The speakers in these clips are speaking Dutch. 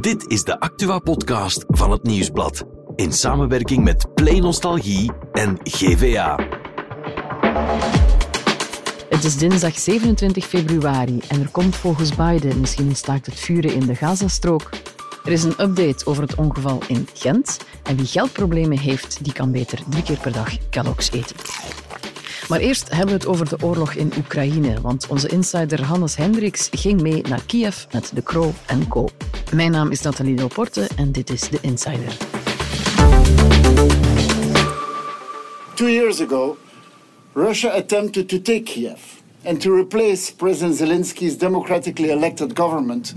Dit is de Actua-podcast van het Nieuwsblad. In samenwerking met Play Nostalgie en GVA. Het is dinsdag 27 februari en er komt volgens Biden misschien een staakt het vuren in de Gazastrook. Er is een update over het ongeval in Gent. En wie geldproblemen heeft, die kan beter drie keer per dag Kellogg's eten. Maar eerst hebben we het over de oorlog in Oekraïne, want onze insider Hannes Hendricks ging mee naar Kiev met de en Co. Mijn naam is Nathalie Delporte en dit is de Insider. Two years ago, Russia attempted to take Kiev and to replace President Zelensky's democratically elected government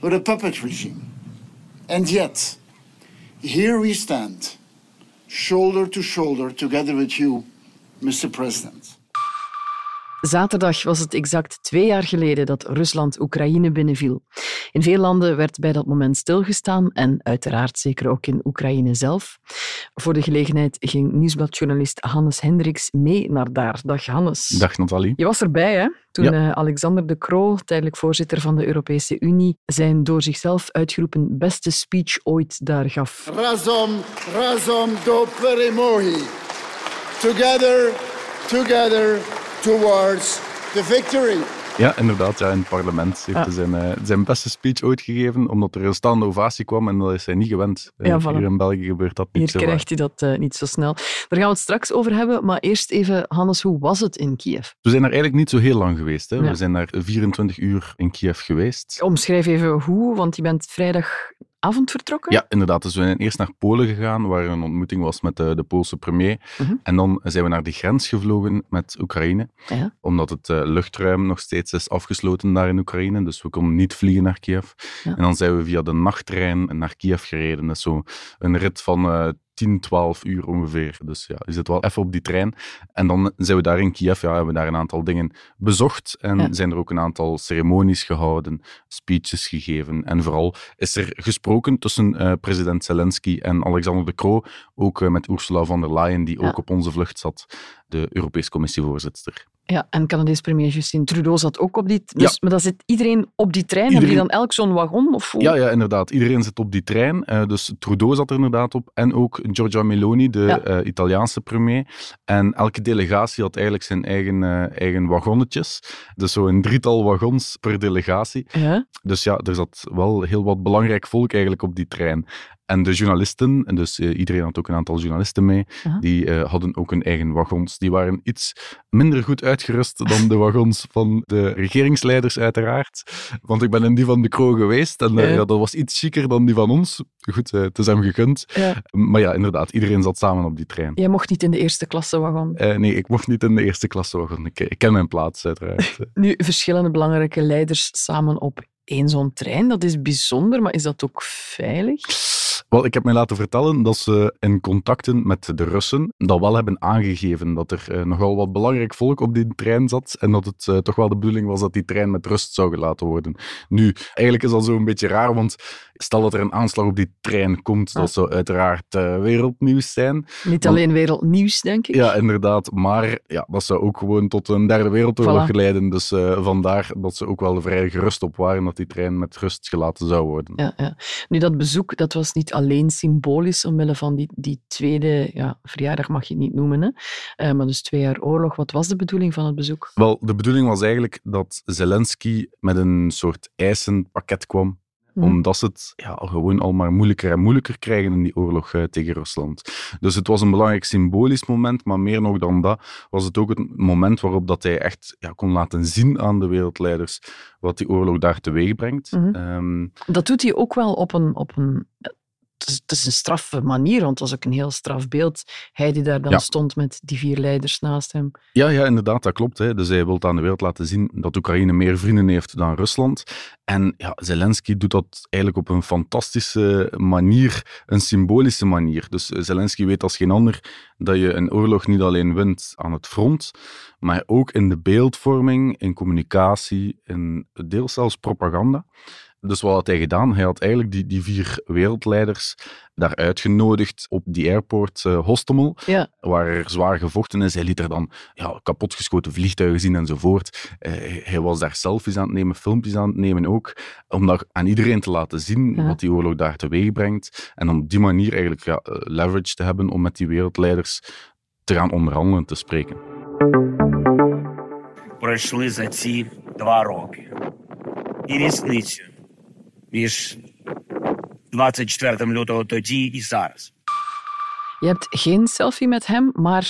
with a puppet regime. And yet, here we stand, shoulder to shoulder, together with you, Mr. President. Zaterdag was het exact twee jaar geleden dat Rusland Oekraïne binnenviel. In veel landen werd bij dat moment stilgestaan en uiteraard zeker ook in Oekraïne zelf. Voor de gelegenheid ging nieuwsbladjournalist Hannes Hendricks mee naar daar. Dag Hannes. Dag Nathalie. Je was erbij hè? toen Ja. eh, Alexander de Croo, tijdelijk voorzitter van de Europese Unie, zijn door zichzelf uitgeroepen beste speech ooit daar gaf. Razom, razom do peremoi. Together, together, towards the victory. Ja, inderdaad. Ja, in het parlement heeft Ja. hij zijn, eh, zijn beste speech ooit gegeven, omdat er een staande ovatie kwam en dat is hij niet gewend. Eh, Ja, voilà. Hier in België gebeurt dat niet Hier zo vaak. krijgt hij dat eh, niet zo snel. Daar gaan we het straks over hebben, maar eerst even, Hannes, hoe was het in Kiev? We zijn daar eigenlijk niet zo heel lang geweest. Hè. Ja. We zijn daar 24 uur in Kiev geweest. Omschrijf even hoe, want je bent vrijdagavond vertrokken. Ja, inderdaad. Dus we zijn eerst naar Polen gegaan, waar een ontmoeting was met de, de Poolse premier. Mhm. En dan zijn we naar de grens gevlogen met Oekraïne, Ja. omdat het eh, luchtruim nog steeds is afgesloten daar in Oekraïne. Dus we konden niet vliegen naar Kiev. En dan zijn we via de nachttrein naar Kiev gereden. Dat is zo een rit van eh 10, 12 uur ongeveer. Dus ja, je zit wel even op die trein. En dan zijn we daar in Kiev, ja, hebben we daar een aantal dingen bezocht. En Ja. zijn er ook een aantal ceremonies gehouden, speeches gegeven. En vooral is er gesproken tussen eh, president Zelensky en Alexander de Croo. Ook eh, met Ursula von der Leyen, die Ja. ook op onze vlucht zat, de Europese Commissievoorzitter. Ja, en Canadees premier Justin Trudeau zat ook op die... Dus, Ja. Maar dan zit iedereen op die trein? Hebben die Iedereen- dan elk zo'n wagon? Of hoe? Ja, ja, inderdaad. Iedereen zit op die trein. Eh, dus Trudeau zat er inderdaad op. En ook Giorgia Meloni, de Ja. eh, Italiaanse premier. En elke delegatie had eigenlijk zijn eigen, eh, eigen wagonnetjes. Dus zo een drietal wagons per delegatie. Ja? Dus ja, er zat wel heel wat belangrijk volk eigenlijk op die trein. En de journalisten, en dus eh, iedereen had ook een aantal journalisten mee, Aha. die eh, hadden ook hun eigen wagons. Die waren iets minder goed uitgerust dan de wagons van de regeringsleiders, uiteraard. Want ik ben in die van de Kroo geweest en eh, Ja. dat was iets chiquer dan die van ons. Goed, het is hem gegund. ja. Maar ja, inderdaad, iedereen zat samen op die trein. Jij mocht niet in de eerste klasse wagon. Nee, ik mocht niet in de eerste klasse wagon. Ik, ik ken mijn plaats, uiteraard. Nu, verschillende belangrijke leiders samen op één zo'n trein, dat is bijzonder, maar is dat ook veilig? Wel, ik heb mij laten vertellen dat ze in contacten met de Russen dat wel hebben aangegeven dat er eh, nogal wat belangrijk volk op die trein zat en dat het eh, toch wel de bedoeling was dat die trein met rust zou gelaten worden. Nu, eigenlijk is dat zo een beetje raar, want stel dat er een aanslag op die trein komt, Ah. dat zou uiteraard eh, wereldnieuws zijn. Niet alleen wereldnieuws, denk ik. Ja, inderdaad. Maar ja, dat zou ook gewoon tot een derde wereldoorlog Voilà. leiden. Dus vandaar dat ze ook wel vrij gerust op waren dat die trein met rust gelaten zou worden. Ja, ja. Nu, dat bezoek dat was niet alleen symbolisch omwille van die, die tweede ja, verjaardag, mag je het niet noemen, hè? Eh, maar dus twee jaar oorlog. Wat was de bedoeling van het bezoek? Wel, de bedoeling was eigenlijk dat Zelensky met een soort eisenpakket kwam. Mhm. Omdat ze het ja, gewoon al maar moeilijker en moeilijker krijgen in die oorlog eh, tegen Rusland. Dus het was een belangrijk symbolisch moment, maar meer nog dan dat was het ook het moment waarop dat hij echt ja, kon laten zien aan de wereldleiders wat die oorlog daar teweeg brengt. Mhm. Ehm, Dat doet hij ook wel op een... Op een het, is, een straffe manier, want het was ook een heel straf beeld. Hij die daar dan Ja. stond met die vier leiders naast hem. Ja, ja, inderdaad, dat klopt. Hè. Dus hij wil aan de wereld laten zien dat Oekraïne meer vrienden heeft dan Rusland. En ja, Zelensky doet dat eigenlijk op een fantastische manier, een symbolische manier. Dus eh, Zelensky weet als geen ander dat je een oorlog niet alleen wint aan het front, maar ook in de beeldvorming, in communicatie, in deels zelfs propaganda. Dus wat had hij gedaan? Hij had eigenlijk die, die vier wereldleiders daar uitgenodigd op die airport uh, Hostomel, ja. waar er zwaar gevochten is. Hij liet er dan ja, kapotgeschoten vliegtuigen zien enzovoort. Uh, hij was daar selfies aan het nemen, filmpjes aan het nemen ook, om dat aan iedereen te laten zien ja. wat die oorlog daar teweeg brengt. En om op die manier eigenlijk ja, uh, leverage te hebben om met die wereldleiders te gaan onderhandelen, te spreken. Пройшли за ці два роки. І різницю між 24 лютого тоді і зараз. Je hebt geen selfie met hem, maar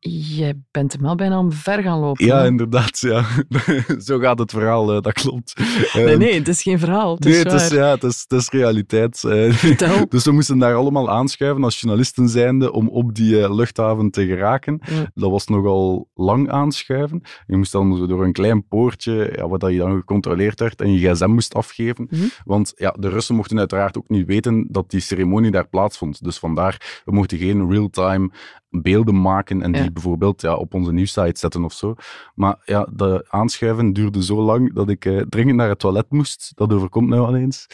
je bent hem wel bijna omver gaan lopen. Ja, inderdaad. Ja. Zo gaat het verhaal, uh, dat klopt. Nee, Uh, nee, het is geen verhaal. Het Nee, is het is, ja, het, is, het is realiteit. Eh, Vertel. dus we moesten daar allemaal aanschuiven als journalisten zijnde om op die eh, luchthaven te geraken. Ja. Dat was nogal lang aanschuiven. Je moest dan door een klein poortje, ja, waar dat je dan gecontroleerd werd, en je gsm moest afgeven. Mhm. Want ja, de Russen mochten uiteraard ook niet weten dat die ceremonie daar plaatsvond. Dus vandaar, we mochten geen real-time beelden maken en die Bijvoorbeeld ja, op onze nieuwsite zetten of zo. Maar ja, de aanschuiven duurde zo lang dat ik eh, dringend naar het toilet moest. Dat overkomt nou al eens.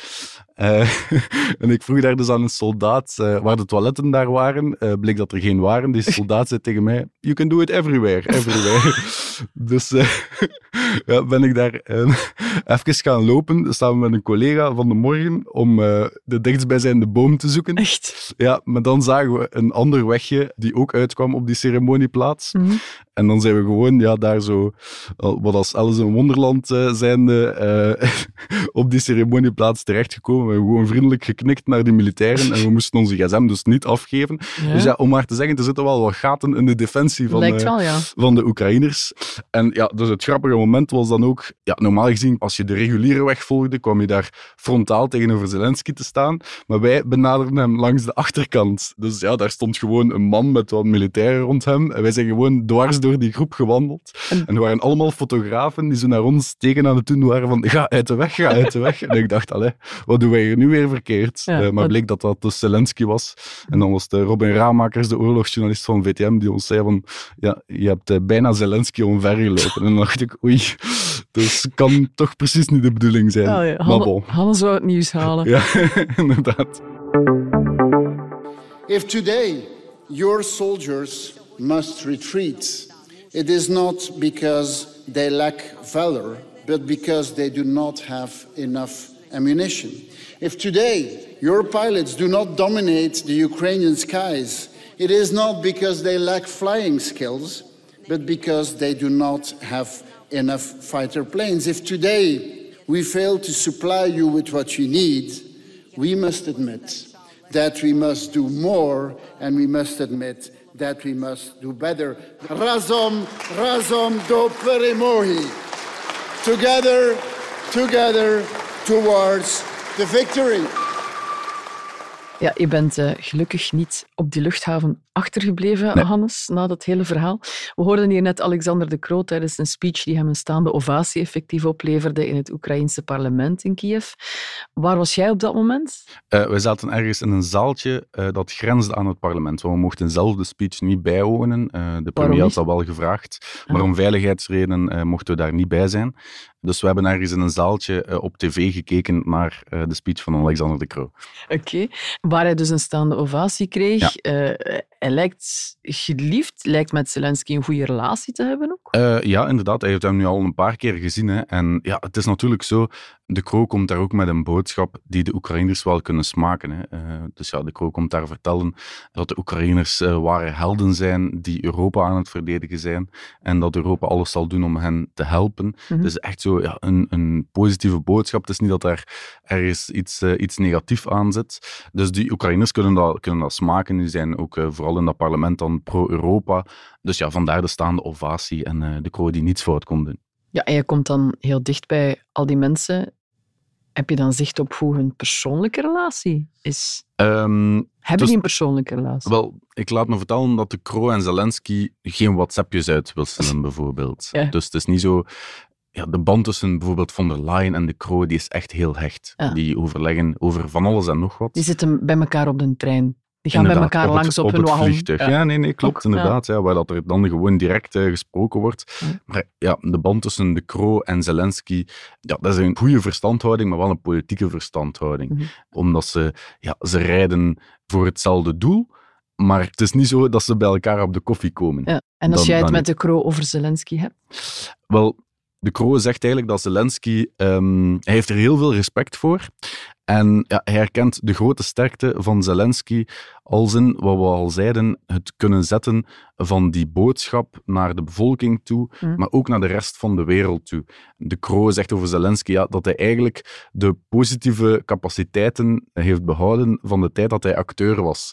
Eh, en ik vroeg daar dus aan een soldaat eh, waar de toiletten daar waren. Eh, bleek dat er geen waren. Die soldaat zei tegen mij, you can do it everywhere, everywhere. dus ja, ben ik daar even gaan lopen, samen met een collega van de morgen, om de dichtstbijzijnde boom te zoeken. Echt? Ja, maar dan zagen we een ander wegje die ook uitkwam op die ceremonieplaats. Mhm. En dan zijn we gewoon ja, daar zo, wat als Alice in Wonderland zijnde, op die ceremonieplaats terechtgekomen. We hebben gewoon vriendelijk geknikt naar die militairen en we moesten onze gsm dus niet afgeven. Ja. Dus ja, om maar te zeggen, er zitten wel wat gaten in de defensie van, Lijkt eh, wel, ja. van de Oekraïners. En ja, dus het grappige moment was dan ook, ja, normaal gezien, als je de reguliere weg volgde, kwam je daar frontaal tegenover Zelensky te staan. Maar wij benaderden hem langs de achterkant. Dus ja, daar stond gewoon een man met wat militairen rond hem. En wij zijn gewoon dwars door die groep gewandeld. En- En er waren allemaal fotografen die zo naar ons teken aan het doen waren van ga uit de weg, ga uit de weg. En ik dacht, allee, wat doen wij hier nu weer verkeerd? Ja, Eh, maar wat- bleek dat dat dus Zelensky was. En dan was de Robin Raamakers, de oorlogsjournalist van VTM, die ons zei van ja, je hebt eh, bijna Zelensky omvergelopen. En dan dacht ik, oei, dus kan toch precies niet de bedoeling zijn. Oh, ja. Hanne- wou het nieuws halen. Ja, inderdaad. If today your soldiers must retreat, it is not because they lack valor, but because they do not have enough ammunition. If today your pilots do not dominate the Ukrainian skies, it is not because they lack flying skills, but because they do not have enough fighter planes. If today we fail to supply you with what you need, we must admit that we must do more and we must admit that we must do better. Razom, razom do perimohi. Together, together towards the victory. Ja, je bent eh, gelukkig niet op die luchthaven achtergebleven, Nee. Hannes, na dat hele verhaal. We hoorden hier net Alexander de Croo tijdens een speech die hem een staande ovatie effectief opleverde in het Oekraïense parlement in Kiev. Waar was jij op dat moment? Eh, wij zaten ergens in een zaaltje eh, dat grensde aan het parlement. Want we mochten zelf de speech niet bijwonen. De premier had dat wel gevraagd. Maar Ah. om veiligheidsredenen mochten we daar niet bij zijn. Dus we hebben ergens in een zaaltje op tv gekeken naar de speech van Alexander de Croo. Oké. Waar hij dus een staande ovatie kreeg. Ja. Eh, hij lijkt geliefd, lijkt met Zelensky een goede relatie te hebben ook. Eh, ja, inderdaad. Hij heeft hem nu al een paar keer gezien. Hè. En ja, het is natuurlijk zo, de Croo komt daar ook met een boodschap die de Oekraïners wel kunnen smaken. Hè. Eh, dus ja, de Croo komt daar vertellen dat de Oekraïners eh, ware helden zijn die Europa aan het verdedigen zijn en dat Europa alles zal doen om hen te helpen. Mhm. Het is echt zo ja, een, een positieve boodschap. Het is niet dat er ergens iets, eh, iets negatiefs aan zit. Dus die Oekraïners kunnen dat, kunnen dat smaken. Die zijn ook vooral in dat parlement dan pro-Europa. Dus ja, vandaar de staande ovatie en de Croo die niets fout kon doen. Ja, en je komt dan heel dicht bij al die mensen. Heb je dan zicht op hoe hun persoonlijke relatie is? Ehm, Hebben Dus- die een persoonlijke relatie? wel, ik laat me vertellen dat de Croo en Zelensky geen WhatsAppjes uitwisselen, bijvoorbeeld. Ja. Dus het is niet zo... Ja, de band tussen bijvoorbeeld von der Leyen en de Croo die is echt heel hecht. Ja. Die overleggen over van alles en nog wat. Die zitten bij elkaar op de trein. Die gaan bij Inderdaad, elkaar het- langs op, op hun het wagon. vliegtuig. Ja, nee, nee, klopt, Ook, inderdaad. Ja. waar dat er dan gewoon direct eh, gesproken wordt. Ja. Maar ja, de band tussen De Croo en Zelensky, ja, dat is een goede verstandhouding, maar wel een politieke verstandhouding. Mhm. Omdat ze, ja, ze rijden voor hetzelfde doel, maar het is niet zo dat ze bij elkaar op de koffie komen. Ja. En als Dan- jij het met de Kro over Zelensky hebt? Wel, de Croo zegt eigenlijk dat Zelensky, ehm, hij heeft er heel veel respect voor. En ja, hij herkent de grote sterkte van Zelensky als in, wat we al zeiden, het kunnen zetten van die boodschap naar de bevolking toe, Mm. maar ook naar de rest van de wereld toe. De Croo zegt over Zelensky ja, dat hij eigenlijk de positieve capaciteiten heeft behouden van de tijd dat hij acteur was.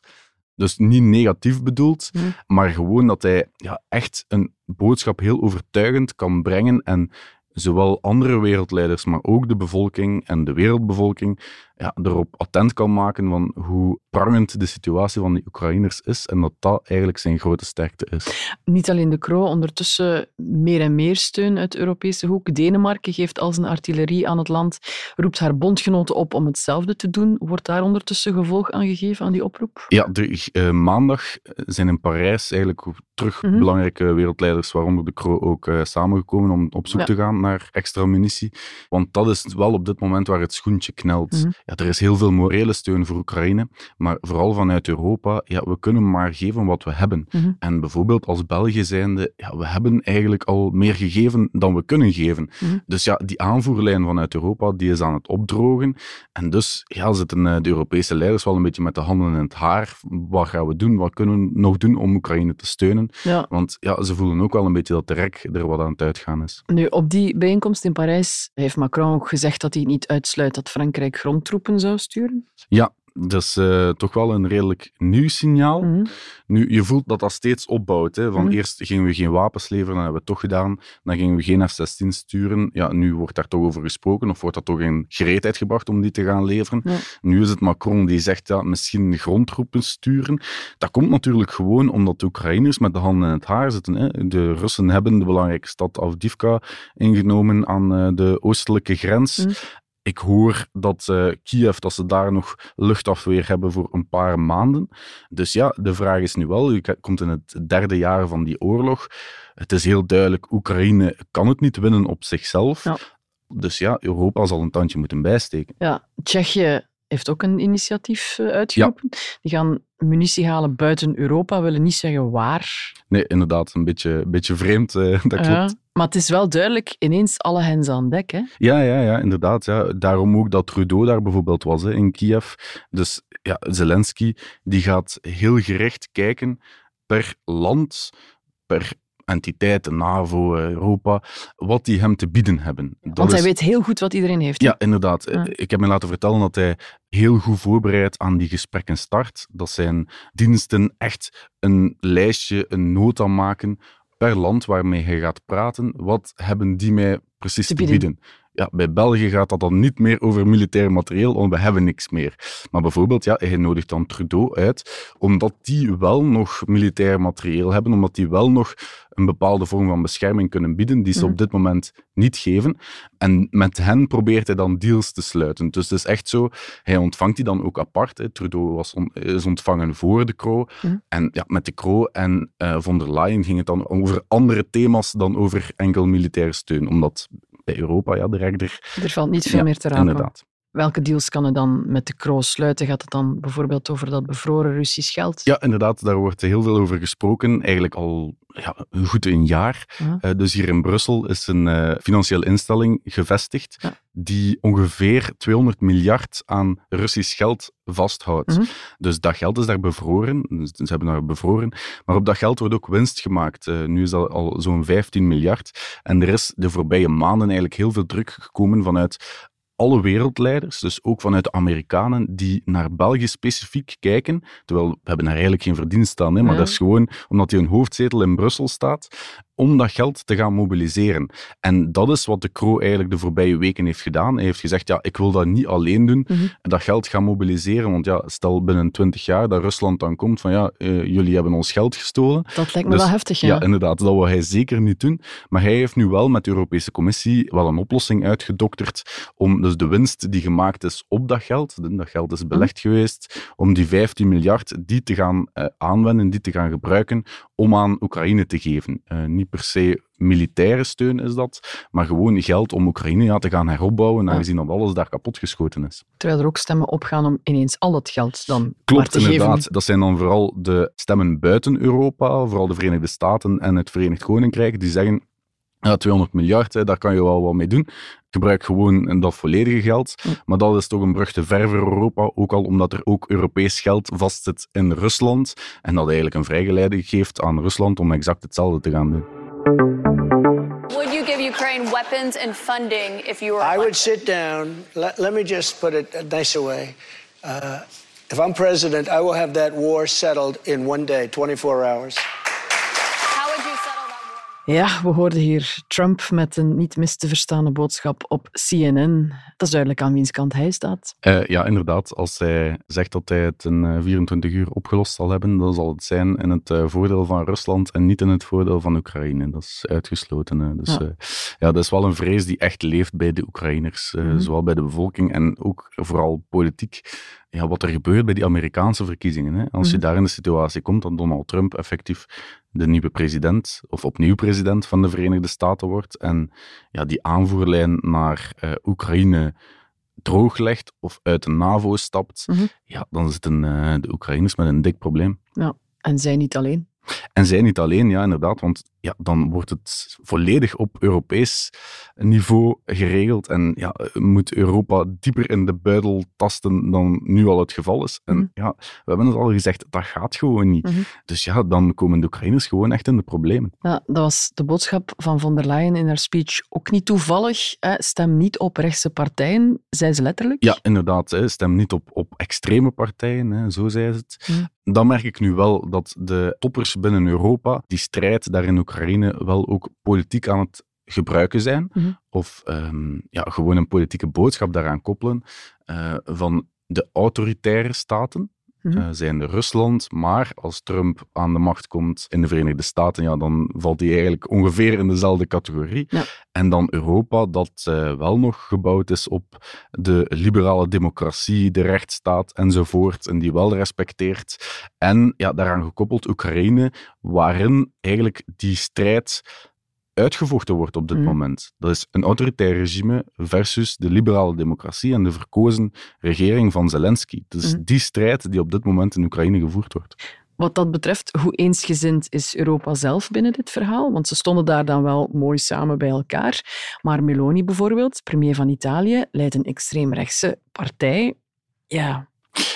Dus niet negatief bedoeld, Mm. maar gewoon dat hij ja, echt een boodschap heel overtuigend kan brengen en zowel andere wereldleiders, maar ook de bevolking en de wereldbevolking ja, erop attent kan maken van hoe prangend de situatie van die Oekraïners is en dat dat eigenlijk zijn grote sterkte is. Niet alleen de Kro, ondertussen meer en meer steun uit de Europese hoek. Denemarken geeft al zijn artillerie aan het land, roept haar bondgenoten op om hetzelfde te doen. Wordt daar ondertussen gevolg aan gegeven aan die oproep? Ja, de, eh, maandag zijn in Parijs eigenlijk terug Mhm. belangrijke wereldleiders, waaronder de Croo, ook eh, samengekomen om op zoek Ja. te gaan naar extra munitie. Want dat is wel op dit moment waar het schoentje knelt. Mhm. Ja, er is heel veel morele steun voor Oekraïne, maar vooral vanuit Europa, ja, we kunnen maar geven wat we hebben. Mhm. En bijvoorbeeld als België zijnde, ja, we hebben eigenlijk al meer gegeven dan we kunnen geven. Mhm. Dus ja, die aanvoerlijn vanuit Europa, die is aan het opdrogen. En dus ja, zitten eh, de Europese leiders wel een beetje met de handen in het haar. Wat gaan we doen? Wat kunnen we nog doen om Oekraïne te steunen? Ja. Want ja, ze voelen ook wel een beetje dat de rek er wat aan het uitgaan is. Nu, op die bijeenkomst in Parijs heeft Macron ook gezegd dat hij niet uitsluit dat Frankrijk grondtroepen zou sturen. Ja, dat is eh, toch wel een redelijk nieuw signaal. Mhm. Nu, je voelt dat dat steeds opbouwt. Hè? Van Mhm. eerst gingen we geen wapens leveren, dan hebben we toch gedaan. Dan gingen we geen F-16 sturen. Ja, nu wordt daar toch over gesproken, of wordt dat toch in gereedheid gebracht om die te gaan leveren. Ja. Nu is het Macron die zegt, ja, misschien grondtroepen sturen. Dat komt natuurlijk gewoon omdat de Oekraïners met de handen in het haar zitten. Hè? De Russen hebben de belangrijke stad Avdivka ingenomen aan eh, de oostelijke grens. Mhm. Ik hoor dat eh, Kiev, dat ze daar nog luchtafweer hebben voor een paar maanden. Dus ja, de vraag is nu wel, je komt in het derde jaar van die oorlog. Het is heel duidelijk, Oekraïne kan het niet winnen op zichzelf. Ja. Dus ja, Europa zal een tandje moeten bijsteken. Ja, Tsjechië heeft ook een initiatief eh, uitgeroepen. Die gaan munitie halen buiten Europa, willen niet zeggen waar. Nee, inderdaad, een beetje, een beetje vreemd, eh, dat klopt. Ja, maar het is wel duidelijk, ineens alle hens aan dek. Hè? Ja, ja, ja, inderdaad. Ja. Daarom ook dat Trudeau daar bijvoorbeeld was hè, in Kiev. Dus ja, Zelensky die gaat heel gericht kijken per land, per entiteit, de NAVO, Europa, wat die hem te bieden hebben. Dat Want hij is- weet heel goed wat iedereen heeft. Ja, inderdaad. Ja. Ik heb me laten vertellen dat hij heel goed voorbereid aan die gesprekken start. Dat zijn diensten echt een lijstje, een nota maken per land waarmee hij gaat praten. Wat hebben die mij precies Te te bieden. Ja, bij België gaat dat dan niet meer over militair materieel, want we hebben niks meer. Maar bijvoorbeeld, ja, hij nodigt dan Trudeau uit, omdat die wel nog militair materieel hebben, omdat die wel nog een bepaalde vorm van bescherming kunnen bieden, die ze Mhm. op dit moment niet geven. En met hen probeert hij dan deals te sluiten. Dus het is echt zo, hij ontvangt die dan ook apart. Hè. Trudeau was on- is ontvangen voor de Croo. Mhm. En ja, met de Croo en eh, von der Leyen ging het dan over andere thema's dan over enkel militaire steun. Omdat bij Europa, ja, de rechter... Er valt niet veel meer te rapen. Inderdaad. Welke deals kan hij dan met de kroos sluiten? Gaat het dan bijvoorbeeld over dat bevroren Russisch geld? Ja, inderdaad, daar wordt heel veel over gesproken. Eigenlijk al ja, een goed een jaar. Ja. Eh, dus hier in Brussel is een eh, financiële instelling gevestigd die ongeveer 200 miljard aan Russisch geld vasthoudt. Mhm. Dus dat geld is daar bevroren. Dus Ze hebben daar bevroren. Maar op dat geld wordt ook winst gemaakt. Eh, nu is dat al zo'n 15 miljard. En er is de voorbije maanden eigenlijk heel veel druk gekomen vanuit alle wereldleiders, dus ook vanuit de Amerikanen, die naar België specifiek kijken. Terwijl we hebben daar eigenlijk geen verdienst aan, hè, maar Ja. dat is gewoon omdat die hun hoofdzetel in Brussel staat. Om dat geld te gaan mobiliseren. En dat is wat de Kro eigenlijk de voorbije weken heeft gedaan. Hij heeft gezegd, ja, ik wil dat niet alleen doen, Mhm. dat geld gaan mobiliseren, want ja, stel binnen 20 jaar dat Rusland dan komt van ja, eh, jullie hebben ons geld gestolen. Dat lijkt me Dus- wel heftig, ja. Ja, inderdaad, dat wil hij zeker niet doen. Maar hij heeft nu wel met de Europese Commissie wel een oplossing uitgedokterd om dus de winst die gemaakt is op dat geld, dat geld is belegd geweest, om die 15 miljard die te gaan eh, aanwenden, die te gaan gebruiken om aan Oekraïne te geven. Eh, niet per se militaire steun is dat, maar gewoon geld om Oekraïne ja, te gaan heropbouwen, Ja. aangezien dat alles daar kapotgeschoten is. Terwijl er ook stemmen opgaan om ineens al het geld dan Klopt, te geven. inderdaad. Dat zijn dan vooral de stemmen buiten Europa, vooral de Verenigde Staten en het Verenigd Koninkrijk, die zeggen, ja, 200 miljard, hè, daar kan je wel wat mee doen. Gebruik gewoon dat volledige geld. Hm. Maar dat is toch een brug te ver voor Europa, ook al omdat er ook Europees geld vastzit in Rusland en dat eigenlijk een vrijgeleide geeft aan Rusland om exact hetzelfde te gaan doen. Would you give Ukraine weapons and funding if you were I would sit down. Let, let me just put it a nicer way. Uh, if I'm president, I will have that war settled in one day, 24 hours. How would you settle that war? Ja, we hoorden hier Trump met een niet mis te verstaande boodschap op CNN. Dat is duidelijk aan wiens kant hij staat. Eh, ja, inderdaad. Als hij zegt dat hij het in eh, 24 uur opgelost zal hebben, dan zal het zijn in het eh, voordeel van Rusland en niet in het voordeel van Oekraïne. Dat is uitgesloten. hè. Dus Ja. ja. ja, dat is wel een vrees die echt leeft bij de Oekraïners, Mhm. zowel bij de bevolking en ook vooral politiek. Ja, wat er gebeurt bij die Amerikaanse verkiezingen. Hè. Als je Mhm. daar in de situatie komt dat Donald Trump effectief de nieuwe president, of opnieuw president van de Verenigde Staten wordt, en ja, die aanvoerlijn naar eh, Oekraïne drooglegt of uit de NAVO stapt, Mhm. ja, dan zitten eh, de Oekraïners met een dik probleem. En zij niet alleen. En zij niet alleen, ja, inderdaad, want ja, dan wordt het volledig op Europees niveau geregeld en ja, moet Europa dieper in de buidel tasten dan nu al het geval is. En Mhm. ja, we hebben het al gezegd, dat gaat gewoon niet. Mhm. Dus ja, dan komen de Oekraïners gewoon echt in de problemen. Ja, dat was de boodschap van von der Leyen in haar speech. Ook niet toevallig. Hè. Stem niet op rechtse partijen, zei ze letterlijk. Ja, inderdaad. Hè. Stem niet op, op extreme partijen, hè. zo zei ze het. Mhm. Dan merk ik nu wel dat de toppers binnen Europa die strijd daar in Oekraïne wel ook politiek aan het gebruiken zijn. Mhm. Of ehm, ja, gewoon een politieke boodschap daaraan koppelen eh, van de autoritaire staten. Zijn Rusland, maar als Trump aan de macht komt in de Verenigde Staten, ja, dan valt hij eigenlijk ongeveer in dezelfde categorie. Ja. En dan Europa, dat eh, wel nog gebouwd is op de liberale democratie, de rechtsstaat enzovoort, en die wel respecteert. En ja, daaraan gekoppeld Oekraïne, waarin eigenlijk die strijd uitgevochten wordt op dit Mhm. moment. Dat is een autoritair regime versus de liberale democratie en de verkozen regering van Zelensky. Dus die strijd die op dit moment in Oekraïne gevoerd wordt. Wat dat betreft, hoe eensgezind is Europa zelf binnen dit verhaal? Want ze stonden daar dan wel mooi samen bij elkaar. Maar Meloni bijvoorbeeld, premier van Italië, leidt een extreemrechtse partij. Ja,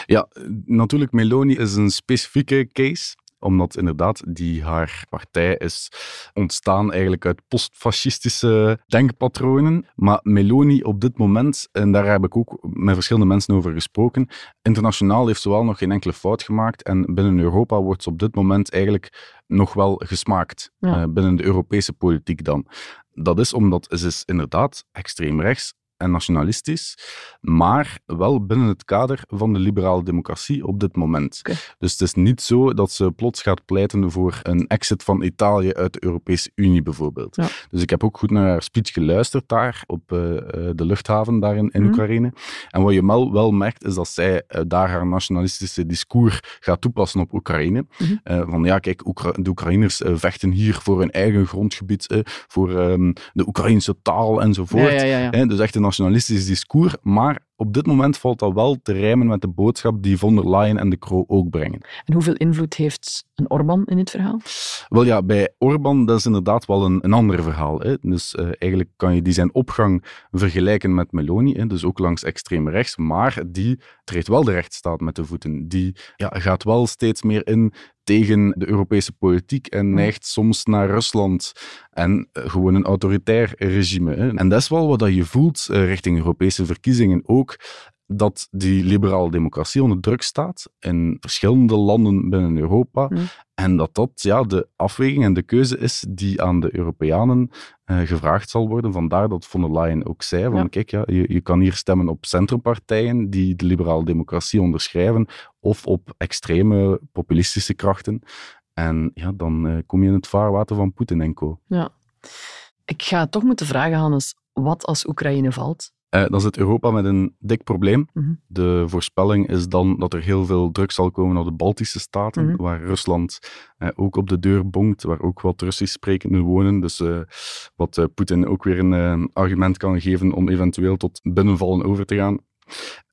Ja, natuurlijk, Meloni is een specifieke case omdat inderdaad die haar partij is ontstaan eigenlijk uit postfascistische denkpatronen. Maar Meloni op dit moment, en daar heb ik ook met verschillende mensen over gesproken, internationaal heeft ze wel nog geen enkele fout gemaakt en binnen Europa wordt ze op dit moment eigenlijk nog wel gesmaakt. Ja. eh, binnen de Europese politiek dan. Dat is omdat ze is inderdaad extreem rechts en nationalistisch, maar wel binnen het kader van de liberale democratie op dit moment. Dus het is niet zo dat ze plots gaat pleiten voor een exit van Italië uit de Europese Unie bijvoorbeeld. Ja. Dus ik heb ook goed naar haar speech geluisterd daar op eh, eh, de luchthaven daar in, in Mhm. Oekraïne. En wat je wel, wel merkt is dat zij eh, daar haar nationalistische discours gaat toepassen op Oekraïne. Mhm. Van ja, kijk, Oekra- de Oekraïners vechten hier voor hun eigen grondgebied, voor ehm, de Oekraïnse taal enzovoort. ja, ja, dus echt een nationalistisch discours. Maar op dit moment valt dat wel te rijmen met de boodschap die von der Leyen en de Kroo ook brengen. En hoeveel invloed heeft een Orbán in dit verhaal? Wel ja, bij Orbán dat is inderdaad wel een, een ander verhaal. Hè. Dus eh, eigenlijk kan je die zijn opgang vergelijken met Meloni, hè. dus ook langs extreem rechts, maar die treedt wel de rechtsstaat met de voeten. Die ja, gaat wel steeds meer in tegen de Europese politiek en neigt soms naar Rusland en eh, gewoon een autoritair regime. Hè. En dat is wel wat dat je voelt eh, richting Europese verkiezingen ook. Dat die liberale democratie onder druk staat in verschillende landen binnen Europa. Mm. En dat dat ja, de afweging en de keuze is die aan de Europeanen eh, gevraagd zal worden. Vandaar dat von der Leyen ook zei: van, Ja. kijk, ja, je, je kan hier stemmen op centrumpartijen die de liberale democratie onderschrijven, of op extreme populistische krachten. En ja, dan eh, kom je in het vaarwater van Poetin en co. Ja. Ik ga toch moeten vragen, Hannes, wat als Oekraïne valt? Eh, dan zit Europa met een dik probleem. Mhm. De voorspelling is dan dat er heel veel druk zal komen naar de Baltische staten, Mhm. waar Rusland eh, ook op de deur bonkt, waar ook wat Russisch sprekenden wonen. Dus eh, wat Poetin ook weer een argument kan geven om eventueel tot binnenvallen over te gaan.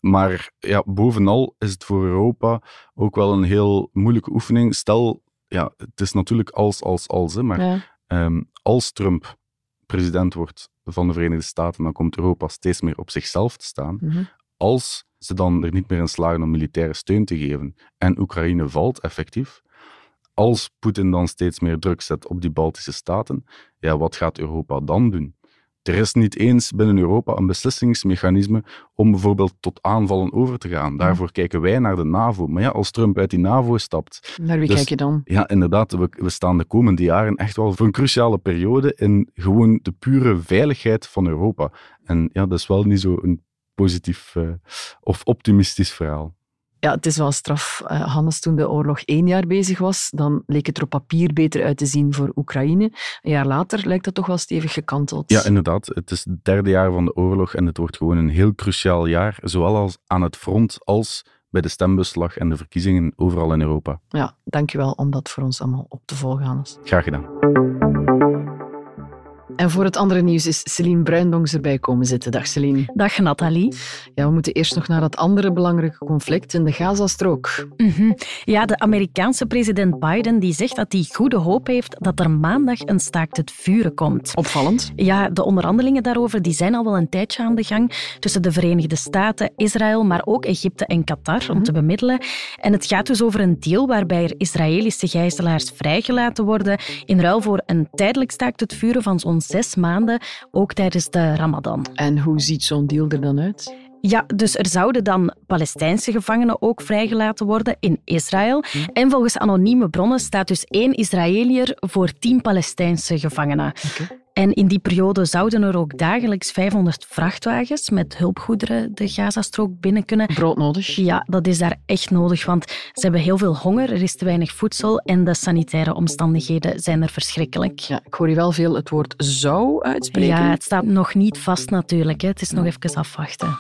Maar ja, bovenal is het voor Europa ook wel een heel moeilijke oefening. Stel, ja, het is natuurlijk als, als, als, hè, maar Ja. Ehm, als Trump president wordt van de Verenigde Staten, dan komt Europa steeds meer op zichzelf te staan. Mhm. Als ze dan er niet meer in slagen om militaire steun te geven en Oekraïne valt effectief, als Poetin dan steeds meer druk zet op die Baltische staten, ja, wat gaat Europa dan doen? Er is niet eens binnen Europa een beslissingsmechanisme om bijvoorbeeld tot aanvallen over te gaan. Daarvoor kijken wij naar de NAVO. Maar ja, als Trump uit die NAVO stapt, Naar wie Dus- kijk je dan? ja, inderdaad. We, we staan de komende jaren echt wel voor een cruciale periode in gewoon de pure veiligheid van Europa. En ja, dat is wel niet zo een positief eh, of optimistisch verhaal. Ja, het is wel straf, eh, Hannes. Toen de oorlog één jaar bezig was, dan leek het er op papier beter uit te zien voor Oekraïne. Een jaar later lijkt dat toch wel stevig gekanteld. Ja, inderdaad. Het is het derde jaar van de oorlog en het wordt gewoon een heel cruciaal jaar, zowel als aan het front als bij de stembusslag en de verkiezingen overal in Europa. Ja, dankjewel om dat voor ons allemaal op te volgen, Hannes. Graag gedaan. En voor het andere nieuws is Celine Bruindongs erbij komen zitten. Dag Celine. Dag Nathalie. Ja, we moeten eerst nog naar dat andere belangrijke conflict in de Gazastrook. Mhm. Ja, de Amerikaanse president Biden die zegt dat hij goede hoop heeft dat er maandag een staakt het vuren komt. Opvallend. Ja, de onderhandelingen daarover die zijn al wel een tijdje aan de gang tussen de Verenigde Staten, Israël, maar ook Egypte en Qatar om te bemiddelen. En het gaat dus over een deal waarbij er Israëlische gijzelaars vrijgelaten worden in ruil voor een tijdelijk staakt het vuren van zo'n zes maanden, ook tijdens de Ramadan. En hoe ziet zo'n deal er dan uit? Ja, dus er zouden dan Palestijnse gevangenen ook vrijgelaten worden in Israël. En volgens anonieme bronnen staat dus één Israëliër voor tien Palestijnse gevangenen. En in die periode zouden er ook dagelijks 500 vrachtwagens met hulpgoederen de Gazastrook binnen kunnen. Brood nodig. Ja, dat is daar echt nodig, want ze hebben heel veel honger, er is te weinig voedsel en de sanitaire omstandigheden zijn er verschrikkelijk. Ja, ik hoor je wel veel het woord zou uitspreken. Ja, het staat nog niet vast natuurlijk. Hè. Het is nog even afwachten.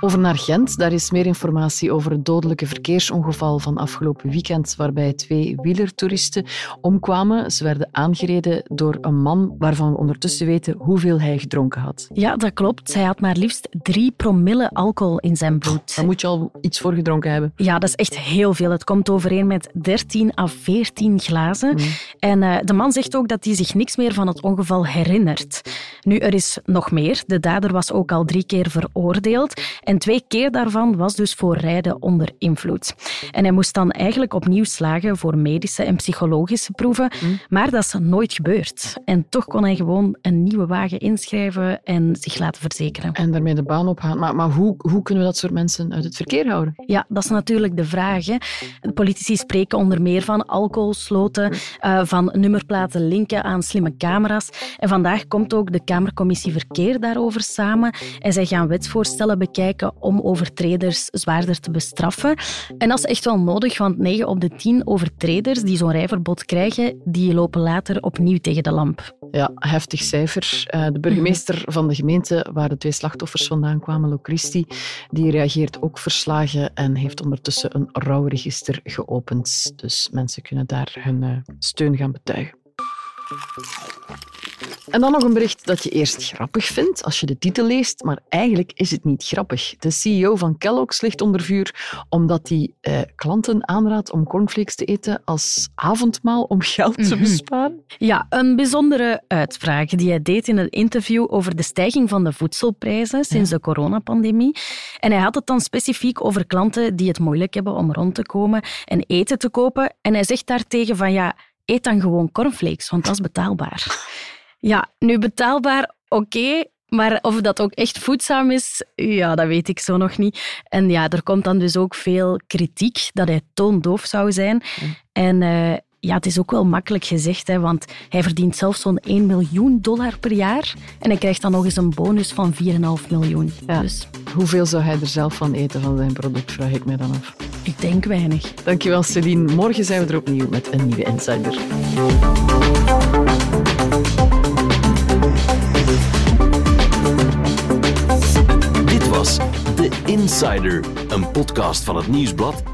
Over naar Gent. Daar is meer informatie over het dodelijke verkeersongeval van afgelopen weekend, waarbij twee wielertoeristen omkwamen. Ze werden aangereden door een man waarvan we ondertussen weten hoeveel hij gedronken had. Ja, dat klopt. Hij had maar liefst drie promille alcohol in zijn bloed. Daar moet je al iets voor gedronken hebben. Ja, dat is echt heel veel. Het komt overeen met 13 à 14 glazen. En eh, de man zegt ook dat hij zich niks meer van het ongeval herinnert. Nu, er is nog meer. De dader was ook al drie keer veroordeeld. En twee keer daarvan was dus voor rijden onder invloed. En hij moest dan eigenlijk opnieuw slagen voor medische en psychologische proeven. Maar dat is nooit gebeurd. En toch kon hij gewoon een nieuwe wagen inschrijven en zich laten verzekeren. En daarmee de baan opgaan. Maar, maar hoe, hoe kunnen we dat soort mensen uit het verkeer houden? Ja, dat is natuurlijk de vraag. Hè. De politici spreken onder meer van alcoholsloten, eh, van nummerplaten linken aan slimme camera's. En vandaag komt ook de Kamercommissie Verkeer daarover samen. En zij gaan wetsvoorstellen bekijken om overtreders zwaarder te bestraffen. En dat is echt wel nodig, want 9 op de 10 overtreders die zo'n rijverbod krijgen, die lopen later opnieuw tegen de lamp. Ja, heftig cijfer. Eh, De burgemeester van de gemeente waar de twee slachtoffers vandaan kwamen, Locristi, die reageert ook verslagen en heeft ondertussen een rouwregister geopend. Dus mensen kunnen daar hun eh, steun gaan betuigen. En dan nog een bericht dat je eerst grappig vindt als je de titel leest, maar eigenlijk is het niet grappig. De CEO van Kellogg's ligt onder vuur omdat hij eh, klanten aanraadt om cornflakes te eten als avondmaal om geld te besparen. Ja, een bijzondere uitspraak die hij deed in een interview over de stijging van de voedselprijzen sinds de coronapandemie. En hij had het dan specifiek over klanten die het moeilijk hebben om rond te komen en eten te kopen. En hij zegt daartegen van ja, eet dan gewoon cornflakes, want dat is betaalbaar. Ja, nu betaalbaar, oké, Maar of dat ook echt voedzaam is, ja, dat weet ik zo nog niet. En ja, er komt dan dus ook veel kritiek dat hij toondoof zou zijn. En uh, ja, het is ook wel makkelijk gezegd, hè, want hij verdient zelfs zo'n 1 miljoen dollar per jaar. En hij krijgt dan nog eens een bonus van 4,5 miljoen. Ja. Dus. Hoeveel zou hij er zelf van eten van zijn product, vraag ik me dan af. Ik denk weinig. Dankjewel, Celine. Morgen zijn we er opnieuw met een nieuwe Insider. Dit was The Insider, een podcast van het Nieuwsblad